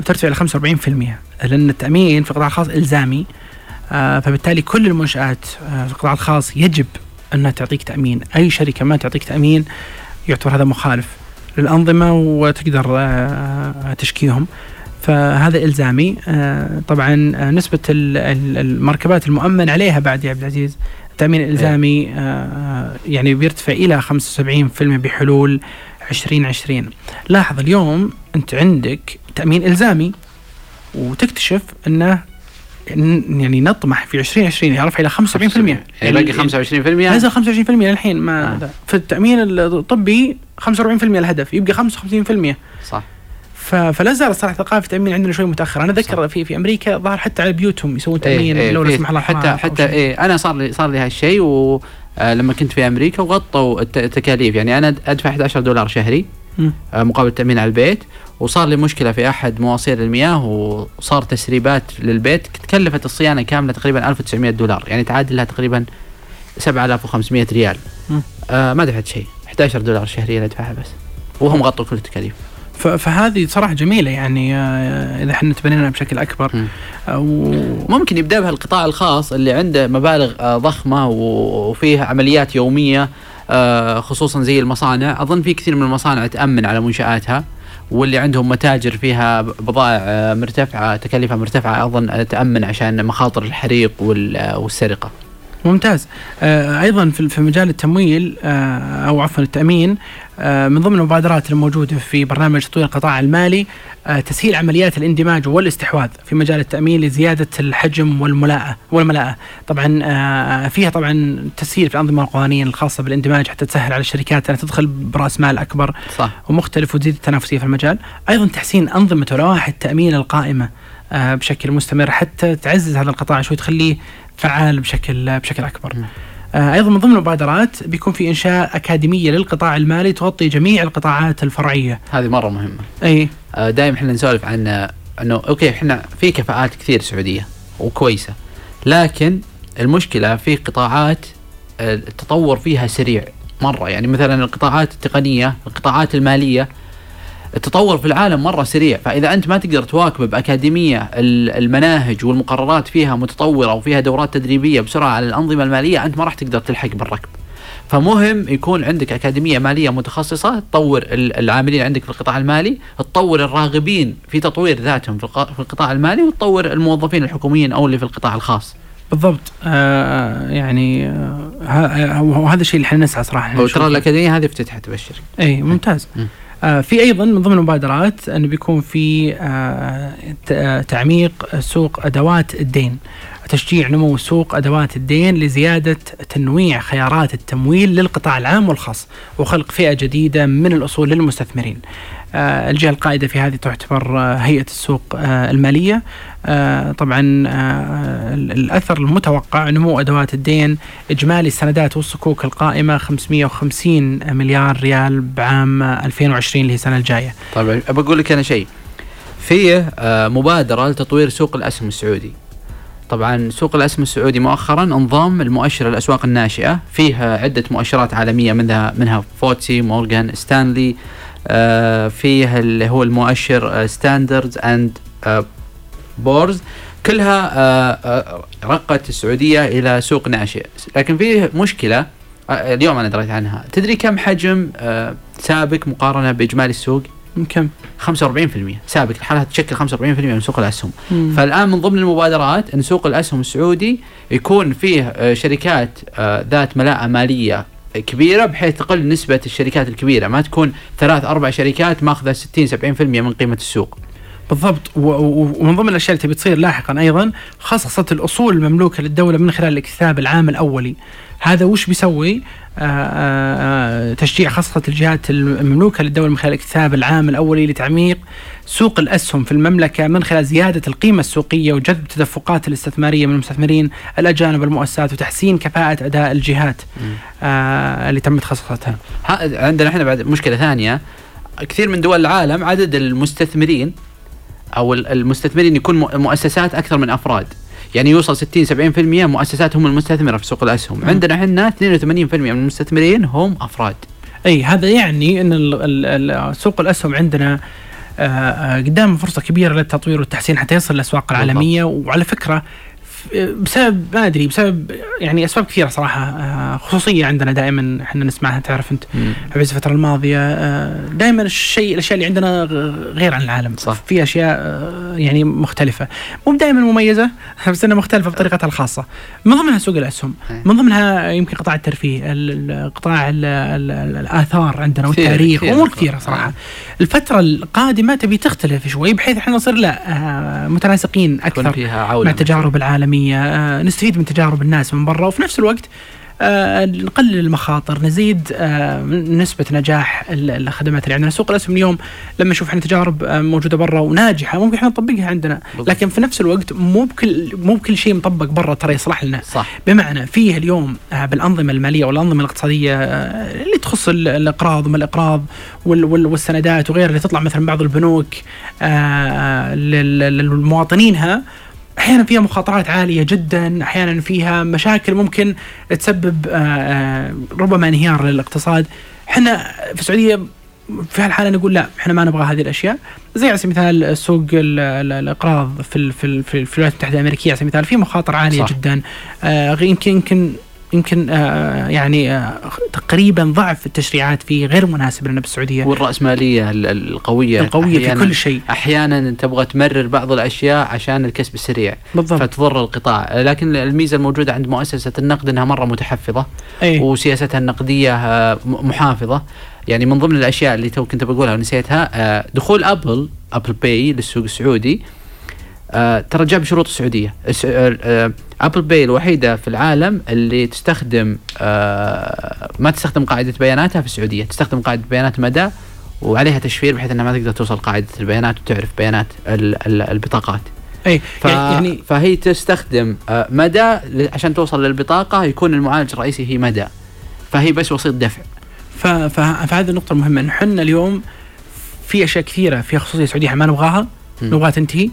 ترتفع إلى 45% لأن التأمين في القطاع الخاص إلزامي. آه فبالتالي كل المنشآت آه في القطاع الخاص يجب أنها تعطيك تأمين. أي شركة ما تعطيك تأمين يعتبر هذا مخالف للأنظمة وتقدر آه تشكيهم. فهذا إلزامي. آه طبعا آه ال- المركبات المؤمن عليها بعد يا عبد العزيز. التأمين الإلزامي آه، يعني بيرتفع إلى 75% بحلول 2020 لاحظ اليوم أنت عندك تأمين إلزامي وتكتشف أنه ن- يعني نطمح في 2020 يرفع إلى 75% يعني باقي 25% نزل 25% للحين ما آه. في التأمين الطبي 45% الهدف يبقى 55% صح فلا زال الصراحه ثقافه التأمين عندنا شوي متاخر أنا اتذكر في في أمريكا ظهر حتى على بيوتهم يسوون تأمين إيه لو لا فيه. سمح الله حتى حتى. إيه أنا صار لي صار لي هالشيء ولما كنت في أمريكا وغطوا الت- التكاليف يعني أنا أدفع 11 دولار شهري. آه، مقابل التامين على البيت وصار لي مشكلة في أحد مواسير المياه وصار تسريبات للبيت تكلفت الصيانة كاملة تقريبا 1900 دولار يعني تعادل لها تقريبا 7500 ريال. آه ما دفعت شيء. 11 دولار شهريا أدفعها بس. وهم غطوا كل التكاليف. فهذه صراحة جميلة يعني آه، إذا إحنا تبنينا بشكل أكبر. مم. آه، ممكن يبدأ بها القطاع الخاص اللي عنده مبالغ آه، ضخمة وفيه عمليات يومية آه، خصوصا زي المصانع. أظن في كثير من المصانع تأمن على منشآتها واللي عندهم متاجر فيها بضائع آه، مرتفعة تكاليفها مرتفعة أظن آه، تأمن عشان مخاطر الحريق آه، والسرقة. ممتاز. آه، أيضا في مجال التمويل آه، أو عفوا التأمين آه، من ضمن المبادرات الموجودة في برنامج تطوير القطاع المالي آه، تسهيل عمليات الاندماج والاستحواذ في مجال التأمين لزيادة الحجم والملاءه والملاءة. طبعا آه، فيها طبعا تسهيل في الأنظمة القوانين الخاصة بالاندماج حتى تسهل على الشركات انها تدخل برأس مال أكبر صح. ومختلف وتزيد التنافسية في المجال. أيضا تحسين أنظمة ولوائح التأمين القائمة آه، بشكل مستمر حتى تعزز هذا القطاع شوي تخليه فعال بشكل بشكل أكبر. آه، أيضا من ضمن المبادرات بيكون في إنشاء أكاديمية للقطاع المالي تغطي جميع القطاعات الفرعية. هذه مرة مهمة. إي. دائما إحنا نسولف عن آه، إنه أوكي إحنا في كفاءات كثير سعودية وكويسة لكن المشكلة في قطاعات آه، التطور فيها سريع مرة. يعني مثلا القطاعات التقنية القطاعات المالية التطور في العالم مرة سريع. فإذا أنت ما تقدر تواكب بأكاديمية ال- المناهج والمقررات فيها متطورة وفيها دورات تدريبية بسرعة على الأنظمة المالية أنت ما راح تقدر تلحق بالركب. فمهم يكون عندك أكاديمية مالية متخصصة تطور ال- العاملين عندك في القطاع المالي تطور الراغبين في تطوير ذاتهم في الق- في القطاع المالي وتطور الموظفين الحكوميين أو اللي في القطاع الخاص. بالضبط. آه يعني آه وهذا الشيء اللي إحنا نسعى صراحة نشوفه. الأكاديمية هذه افتتحت أبشر اي ممتاز. مم. آه في أيضا من ضمن المبادرات أنه بيكون في آه آه، تعميق سوق أدوات الدين. تشجيع نمو سوق أدوات الدين لزيادة تنويع خيارات التمويل للقطاع العام والخاص وخلق فئة جديدة من الأصول للمستثمرين. آه الجهة القائدة في هذه تعتبر آه هيئة السوق آه المالية آه طبعا ال- الأثر المتوقع نمو أدوات الدين إجمالي السندات والصكوك القائمة 550 مليار ريال بعام 2020 اللي هي السنة الجاية. طيب بقول لك أنا شيء آه، مبادرة لتطوير سوق الأسهم السعودي طبعا سوق الأسهم السعودي مؤخرا انضم المؤشر الأسواق الناشئة. فيها عدة مؤشرات عالمية منها منها FTSE مورغان ستانلي آه، فيه اللي هو المؤشر Standards and بورز. كلها آه، آه، رقت السعودية إلى سوق ناشئ. لكن فيه مشكلة آه، اليوم أنا دريت عنها. تدري كم حجم آه، سابق مقارنة بإجمالي السوق؟ كم؟ 45% سابق الحالة تشكل 45% من سوق الأسهم. مم. فالآن من ضمن المبادرات أن سوق الأسهم السعودي يكون فيه آه، شركات آه، ذات ملاءة مالية كبيرة بحيث تقل نسبة الشركات الكبيرة. ما تكون ثلاث أربع شركات ماخذة 60 70% من قيمة السوق. بالضبط. ومن ضمن الأشياء اللي تبي تصير لاحقا أيضا خصصت الأصول المملوكة للدولة من خلال الاكتساب العام الأولي. هذا وش بيسوي؟ آه، آه، تشجيع خاصة الجهات المملوكة للدولة من خلال الاكتساب العام الأولي لتعميق سوق الأسهم في المملكة من خلال زيادة القيمة السوقية وجذب التدفقات الاستثمارية من المستثمرين الأجانب والمؤسسات وتحسين كفاءة أداء الجهات آه، اللي تم تخصصتها. ها- عندنا إحنا بعد مشكلة ثانية. كثير من دول العالم عدد المستثمرين أو ال- المستثمرين يكون مؤ- مؤسسات أكثر من أفراد. يعني يوصل 60 70% مؤسسات هم المستثمرة في سوق الأسهم. مم. عندنا إحنا 82% من المستثمرين هم أفراد. أي هذا يعني إن سوق الأسهم عندنا آه، آه، قدام فرصة كبيرة للتطوير والتحسين حتى يصل للأسواق العالمية. وعلى فكرة بسبب ما أدري بسبب يعني أسباب كثيرة صراحة آه، خصوصية عندنا دائما إحنا نسمعها تعرف أنت في الفترة الماضية دائما الشيء الأشياء اللي عندنا غير عن العالم. صح. في أشياء آه، يعني مختلفة. مو دائما مميزة بس إنها مختلفة بطريقتها الخاصة. من ضمنها سوق الأسهم. أي. من ضمنها يمكن قطاع الترفيه ال- ال- قطاع ال- ال- ال- الآثار عندنا والتاريخ. امور كثيرة صراحة. الفترة القادمة تبي تختلف شوي بحيث إحنا نصير لا آه، متناسقين أكثر مع عوله التجارب العالمية آه، نستفيد من تجارب الناس من برا وفي نفس الوقت آه، نقلل المخاطر نزيد آه، نسبة نجاح ال- الخدمات اللي عندنا. سوق الأسهم اليوم لما نشوف إحنا تجارب موجودة برا وناجحة ممكن إحنا نطبقها عندنا. بالضبط. لكن في نفس الوقت مو بكل مو بكل شيء مطبق برا ترى يصلح لنا. صح. بمعنى فيه اليوم بالأنظمة المالية والأنظمة الاقتصادية آه، اللي تخص ال- الأقراض وما وال- والسندات وغيرها اللي تطلع مثلا بعض البنوك للمواطنينها أحيانا فيها مخاطرات عالية جدا أحيانا فيها مشاكل ممكن تسبب آه، آه، ربما انهيار للاقتصاد. إحنا في السعودية في هالحالة نقول لا إحنا ما نبغى هذه الأشياء. زي على سبيل المثال سوق ال- ال- الأقراض في في في الولايات المتحدة الأمريكية على سبيل المثال في مخاطر عالية صح. جدا. آه يمكن يمكن يمكن آه يعني آه تقريبا ضعف التشريعات فيه غير مناسب لنا بالسعودية. والرأسمالية ال- القوية. القوية في كل شيء. أحيانا تبغى تمرر بعض الأشياء عشان الكسب السريع. بالضبط. فتضر القطاع. لكن الميزة الموجودة عند مؤسسة النقد إنها مرة متحفظة. اي وسياستها النقدية آه، محافظة. يعني من ضمن الأشياء اللي تو كنت بقولها ونسيتها دخول Apple Apple Pay للسوق السعودي. آه، ترى جاب شروط السعودية. الس- آه، آه، Apple Pay الوحيدة في العالم اللي تستخدم آه، ما تستخدم قاعدة بياناتها في السعودية. تستخدم قاعدة بيانات مدى وعليها تشفير بحيث إنها ما تقدر توصل قاعدة البيانات وتعرف بيانات ال- ال- البطاقات. أي ف... يعني فهي تستخدم آه، مدى عشان توصل للبطاقة يكون المعالج الرئيسي هي مدى. فهي بس وسيط دفع. ف- ف- فهذه النقطه المهمه إحنا اليوم في أشياء كثيرة فيها خصوصية سعودية ما نبغاها. نبغاها تنتهي.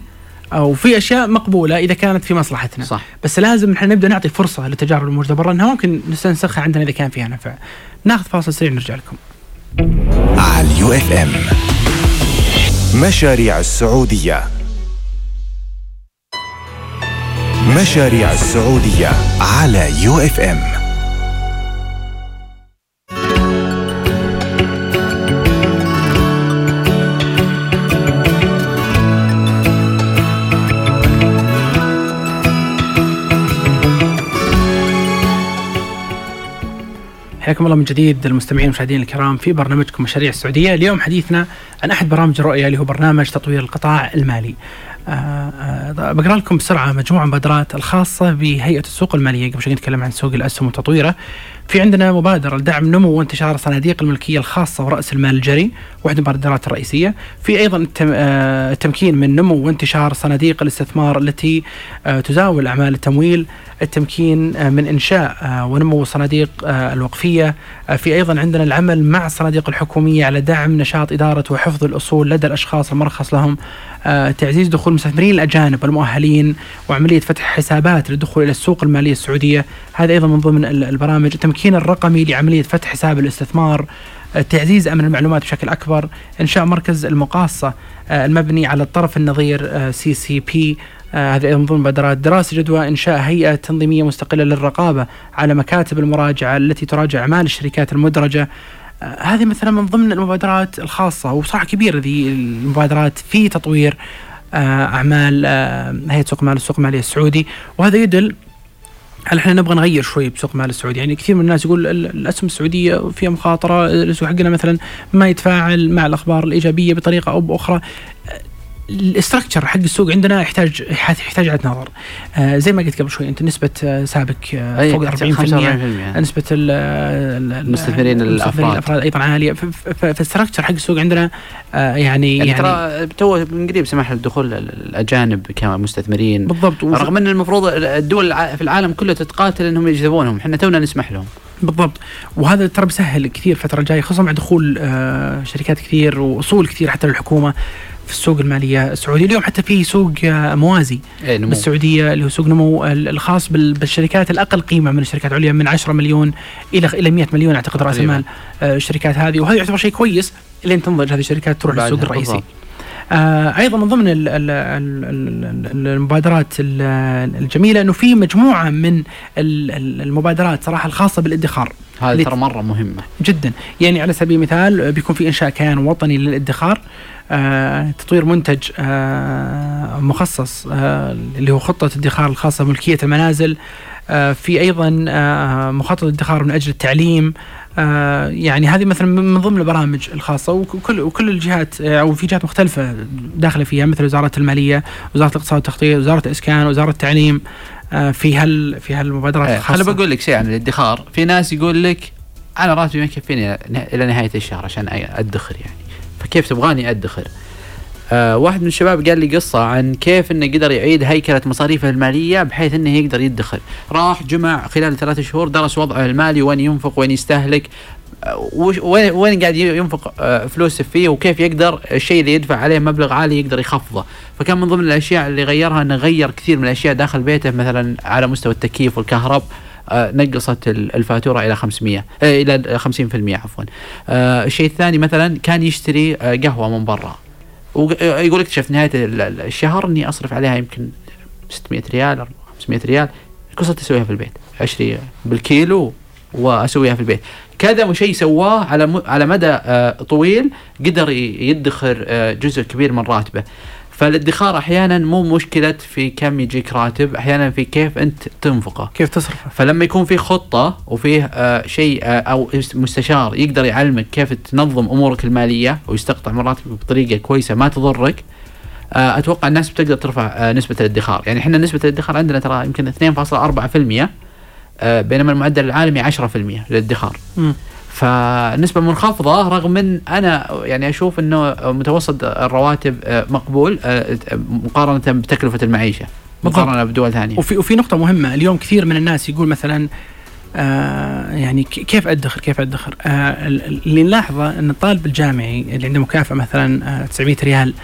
أو في أشياء مقبولة إذا كانت في مصلحتنا. صح. بس لازم إحنا نبدأ نعطي فرصة للتجارب الموجوده برا انها ممكن نستنسخها عندنا إذا كان فيها نفع. ناخذ فاصل سريع نرجع لكم. على ال UFM. مشاريع السعودية. مشاريع السعودية على UFM. حياكم الله من جديد المستمعين والمشاهدين الكرام في برنامجكم مشاريع السعودية، اليوم حديثنا عن أحد برامج الرؤيه اللي هو برنامج تطوير القطاع المالي. آه، آه، بقرأ لكم بسرعة مجموعة من المبادرات الخاصة بهيئة السوق المالية قبل شوي نتكلم عن سوق الأسهم وتطويره. في عندنا مبادرة لدعم نمو وانتشار صناديق الملكية الخاصة ورأس المال الجري، واحدة من المبادرات الرئيسية. في التم- آه، التمكين من نمو وانتشار صناديق الاستثمار التي آه، تزاول أعمال التمويل، التمكين آه، من إنشاء آه، ونمو صناديق الوقفية، آه، في أيضا عندنا العمل مع الصناديق الحكومية على دعم نشاط إدارة وحفظ الأصول لدى الأشخاص المرخص لهم، تعزيز دخول المستثمرين الأجانب المؤهلين وعملية فتح حسابات للدخول إلى السوق المالية السعودية، هذا أيضا من ضمن ال- البرامج، التمكين الرقمي لعملية فتح حساب الاستثمار، آه، تعزيز أمن المعلومات بشكل أكبر، إنشاء مركز المقاصة آه، المبني على الطرف النظير CCP هذه أيضا من ضمن المبادرات دراسة جدوى إنشاء هيئة تنظيمية مستقلة للرقابة على مكاتب المراجعة التي تراجع أعمال الشركات المدرجة. آه، هذه مثلا من ضمن المبادرات الخاصة وبصراحه كبيره ذي المبادرات في تطوير أعمال هيئة سوق المال السوق المالي السعودي. وهذا يدل هل إحنا نبغى نغير شوي بسوق المال السعودي؟ يعني كثير من الناس يقول الأسهم السعودية فيها مخاطرة السوق حقنا مثلا ما يتفاعل مع الأخبار الإيجابية بطريقة أو بأخرى. ال structure حق السوق عندنا يحتاج يحتاج اعاده نظر. آه زي ما قلت قبل شوي أنت نسبة آه سابك آه فوق 40% نسبة المستثمرين الأفراد. أيضا عالية. فال structure حق السوق عندنا آه يعني يعني, يعني ترى تو من قريب سمح الدخول الاجانب كمستثمرين. بالضبط. رغم إن المفروض الدول في العالم كله تتقاتل إنهم يجذبونهم. إحنا تونا نسمح لهم. بالضبط. وهذا ترى بيسهل كثير الفترة الجاية خصوصا مع دخول آه شركات كثير واصول كثير حتى للحكومة. في السوق المالية السعودية. اليوم حتى في سوق آه، موازي. إيه نمو. بالسعوديه اللي هو سوق نمو الخاص بالشركات الأقل قيمة من الشركات العليا من 10 مليون إلى إلى 100 مليون أعتقد رأس المال آه، الشركات هذه. وهذا يعتبر شيء كويس لين تنضج هذه الشركات تروح للسوق الرئيسي. بالضبط. آه أيضا من ضمن ال ال ال المبادرات الجميلة إنه في مجموعة من المبادرات صراحة الخاصة بالادخار. هذه ترى مرة مهمة. جدا. يعني على سبيل المثال بيكون في إنشاء كيان وطني للادخار آه تطوير منتج آه مخصص آه اللي هو خطة ادخار الخاصة بملكية المنازل آه في أيضا آه مخطط ادخار من أجل التعليم آه يعني هذه مثلا من ضمن البرامج الخاصة وكل وكل الجهات آه، أو في جهات مختلفة داخلة فيها مثل وزارة المالية، وزارة الاقتصاد والتخطيط، وزارة الإسكان، وزارة التعليم آه في هال في هالمبادرات الخاصه. خليني بقول لك شيء عن الادخار، في ناس يقول لك أنا راتبي ما يكفيني إلى نهاية الشهر عشان أدخر يعني. فكيف تبغاني أدخر؟ آه واحد من الشباب قال لي قصة عن كيف إنه قدر يعيد هيكلة مصاريفه المالية بحيث إنه يقدر يدخر. راح جمع خلال ثلاثة شهور درس وضعه المالي وين ينفق وين يستهلك آه، وين وين قاعد ينفق آه، فلوسه فيه وكيف يقدر الشيء اللي يدفع عليه مبلغ عالي يقدر يخفضه. فكان من ضمن الأشياء اللي غيرها إنه غير كثير من الأشياء داخل بيته مثلا على مستوى التكييف والكهرب آه، نقصت الفاتورة إلى 500 إلى 50% عفوا. الشيء الثاني مثلا كان يشتري قهوة من برا. ويقول اكتشف نهاية الشهر إني أصرف عليها يمكن 600 ريال 500 ريال. قصة اسويها في البيت. اشتري بالكيلو وأسويها في البيت. كذا شيء سواه على على مدى آه، طويل قدر يدخر آه، جزء كبير من راتبه. فالادخار أحيانا مو مشكلة في كم يجيك راتب أحيانا في كيف أنت تنفقه. كيف تصرفه. فلما يكون في خطة وفيه آه شيء آه أو مستشار يقدر يعلمك كيف تنظم أمورك المالية ويستقطع من راتبك بطريقة كويسة ما تضرك آه أتوقع الناس بتقدر ترفع آه نسبة الادخار. يعني إحنا نسبة الادخار عندنا ترى يمكن 2.4% آه بينما المعدل العالمي 10% للادخار. فنسبة منخفضة رغم ان أنا يعني أشوف إنه متوسط الرواتب آه، مقبول آه، مقارنة بتكلفة المعيشة مقارنة بدول ثانية. وفي وفي نقطة مهمة اليوم كثير من الناس يقول مثلا آه يعني كيف أدخر كيف أدخر؟ آه اللي نلاحظه إن الطالب الجامعي اللي عنده مكافأة مثلا آه 900 ريال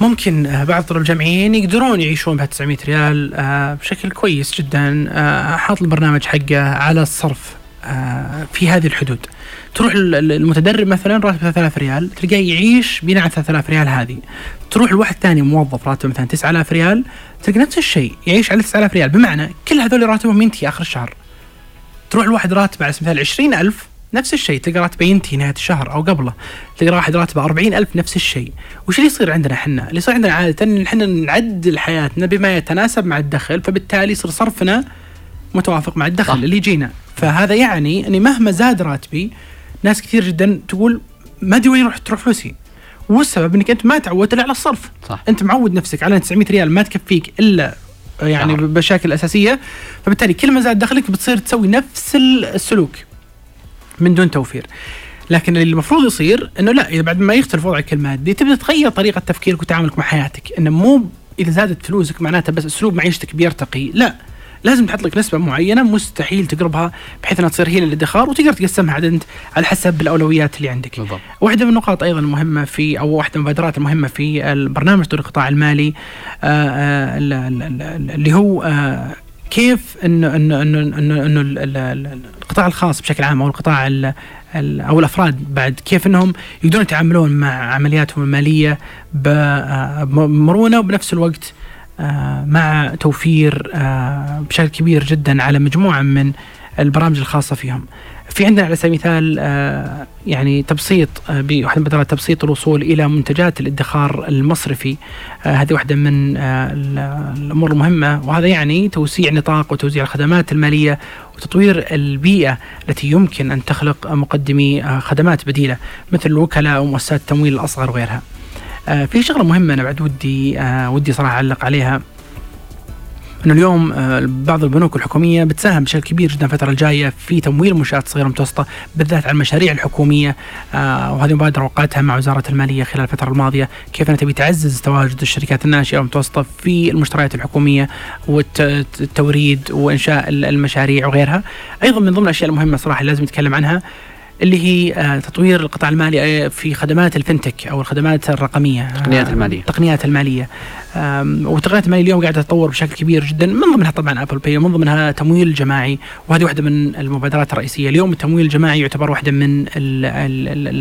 ممكن بعض الطلاب الجامعيين يقدرون يعيشون بها 900 ريال بشكل كويس جدا حاط البرنامج حقه على الصرف. في هذه الحدود. تروح المتدرب مثلا راتبه 3000 ريال تلقاه يعيش بناء على 3000 ريال هذه. تروح لواحد ثاني موظف راتبه مثلا 9000 ريال تلقى نفس الشيء يعيش على 9000 ريال. بمعنى كل هذول راتبهم ينتهي آخر الشهر. تروح لواحد راتبه على سبيل المثال 20000 نفس الشيء تلقى راتبه ينتهي نهاية الشهر أو قبله. تلقى واحد راتبه 40000 نفس الشيء. وش اللي يصير عندنا إحنا؟ اللي يصير عندنا عادة إن إحنا نعدل حياتنا بما يتناسب مع الدخل فبالتالي يصير صرفنا متوافق مع الدخل صح. اللي يجينا. فهذا يعني أني مهما زاد راتبي ناس كثير جدا تقول ما أدري وين راح تروح فلوسي. والسبب إنك أنت ما تعودت إلا على الصرف. صح. أنت معود نفسك على 900 ريال ما تكفيك إلا يعني شهر. بشكل أساسية. فبالتالي كل ما زاد دخلك بتصير تسوي نفس السلوك من دون توفير. لكن اللي المفروض يصير إنه لا إذا بعد ما يختلف وضعك المادي تبدأ تغير طريقة تفكيرك وتعاملك مع حياتك. إنه مو إذا زادت فلوسك معناتها بس أسلوب معيشتك بيرتقي. لا. لازم تحط لك نسبة معينة مستحيل تقربها بحيث أنها تصير هي للادخار وتقدر تقسمها عاد أنت على حسب الأولويات اللي عندك. بالضبط. واحدة من النقاط أيضا المهمه في أو واحدة من المبادرات المهمة في البرنامج تطوير القطاع المالي آه، آه، اللي هو آه، كيف إنه إنه إنه إنه, إنه القطاع الخاص بشكل عام أو القطاع أو الأفراد بعد كيف إنهم يقدرون يتعاملون مع عملياتهم المالية بمرونه وبنفس الوقت مع توفير آه، بشكل كبير جدا على مجموعة من البرامج الخاصة فيهم. في عندنا على سبيل المثال آه، يعني تبسيط آه، بواحدة من تبسيط الوصول إلى منتجات الادخار المصرفي آه، هذه واحدة من الأمور المهمة وهذا يعني توسيع نطاق وتوزيع الخدمات المالية وتطوير البيئة التي يمكن أن تخلق مقدمي خدمات بديلة مثل الوكلاء ومؤسسات التمويل الأصغر وغيرها. في شغلة مهمة أنا بعد ودي ودي صراحة أعلق عليها. إنه اليوم آه، بعض البنوك الحكومية بتساهم بشكل كبير جدا الفترة الجاية في تمويل المنشات الصغيره والمتوسطه بالذات على المشاريع الحكومية. آه، وهذه مبادرة وقعتها مع وزارة المالية خلال الفترة الماضية. كيف أنها تبي تعزز تواجد الشركات الناشئة والمتوسطة في المشتريات الحكومية والتوريد وإنشاء المشاريع وغيرها. أيضا من ضمن الأشياء المهمة صراحة لازم نتكلم عنها اللي هي آه، تطوير القطاع المالي آه، في خدمات ال fintech أو الخدمات الرقمية التقنيات المالية. التقنيات المالية. والتقنيات المالية اليوم قاعدة تتطور بشكل كبير جدا من ضمنها طبعا Apple Pay ومن ضمنها تمويل جماعي وهذه واحدة من المبادرات الرئيسية. اليوم التمويل الجماعي يعتبر واحدة من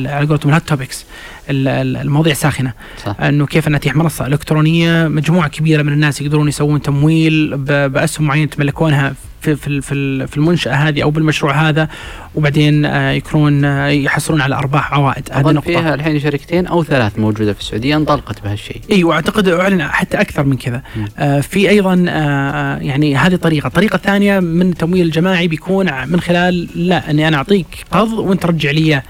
على قولتهم الهوت توبكس المواضيع الساخنه صح. انه كيف نتيح منصه الكترونيه مجموعة كبيرة من الناس يقدرون يسوون تمويل بأسهم معينة يتملكونها في في في في المنشأة هذه أو بالمشروع هذا وبعدين آه، يكونون آه، يحصلون على أرباح عوائد. هذه نقطة. فيها الحين شركتين أو ثلاث موجودة في السعودية انطلقت بهالشيء. أيوه أعتقد أعلن حتى أكثر من كذا. آه في أيضا آه يعني هذه طريقة. الطريقة الثانية من التمويل الجماعي بيكون من خلال لا أني أنا أعطيك قرض وأنت ترجع لي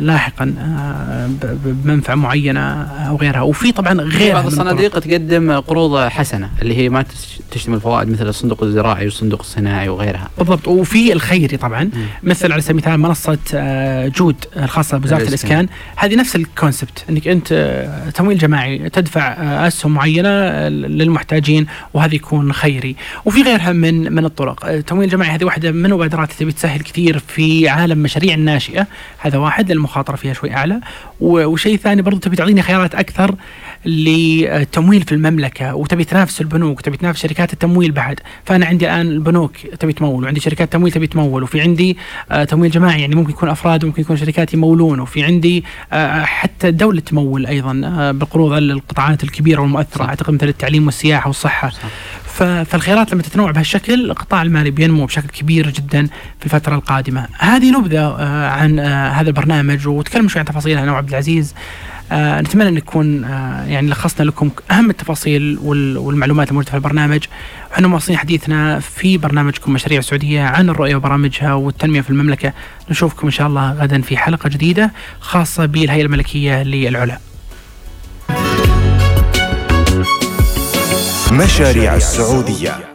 لاحقا آه بمنفعة معينة أو غيرها. وفي طبعا غير بعض الصناديق تقدم قروض حسنة اللي هي ما تشتمل فوائد مثل الصندوق الزراعي والصندوق الصناعي وغيرها. بالضبط. وفي الخيري طبعا. م. مثل على سبيل المثال منصة آه جود الخاصة بوزارة الإسكان. هذه نفس الكونسبت إنك أنت آه، تمويل جماعي تدفع آه، أسهم معينة آه، للمحتاجين وهذا يكون خيري. وفي غيرها من من الطرق. التمويل الجماعي هذه واحدة من المبادرات اللي تسهل كثير في عالم مشاريع الناشئه هذا واحد المخاطرة فيها شوي أعلى. وشيء ثاني برضو تبي تعطيني خيارات أكثر للتمويل في المملكة وتبي تنافس البنوك وتبي تنافس شركات التمويل بعد. فأنا عندي الآن البنوك تبي تمول وعندي شركات تمويل تبي تمول وفي عندي آه، تمويل جماعي يعني ممكن يكون أفراد وممكن يكون شركات يمولون وفي عندي آه، حتى الدولة تمول أيضا آه، بالقروض القطاعات الكبيرة والمؤثرة. أعتقد مثل التعليم والسياحة والصحة. صح. فالخيارات لما تتنوع بهالشكل القطاع المالي بينمو بشكل كبير جدا في الفترة القادمة. هذه نبذة آه، عن آه، هذا البرنامج وتكلم شوي عن تفاصيلها أنا وعبد العزيز. آه نتمنى أن نكون آه يعني لخصنا لكم أهم التفاصيل والمعلومات الموجودة في البرنامج وحنا مواصلين حديثنا في برنامجكم مشاريع السعودية عن الرؤية وبرامجها والتنمية في المملكة نشوفكم إن شاء الله غدا في حلقة جديدة خاصة بالهيئة الملكية للعلا. مشاريع السعودية.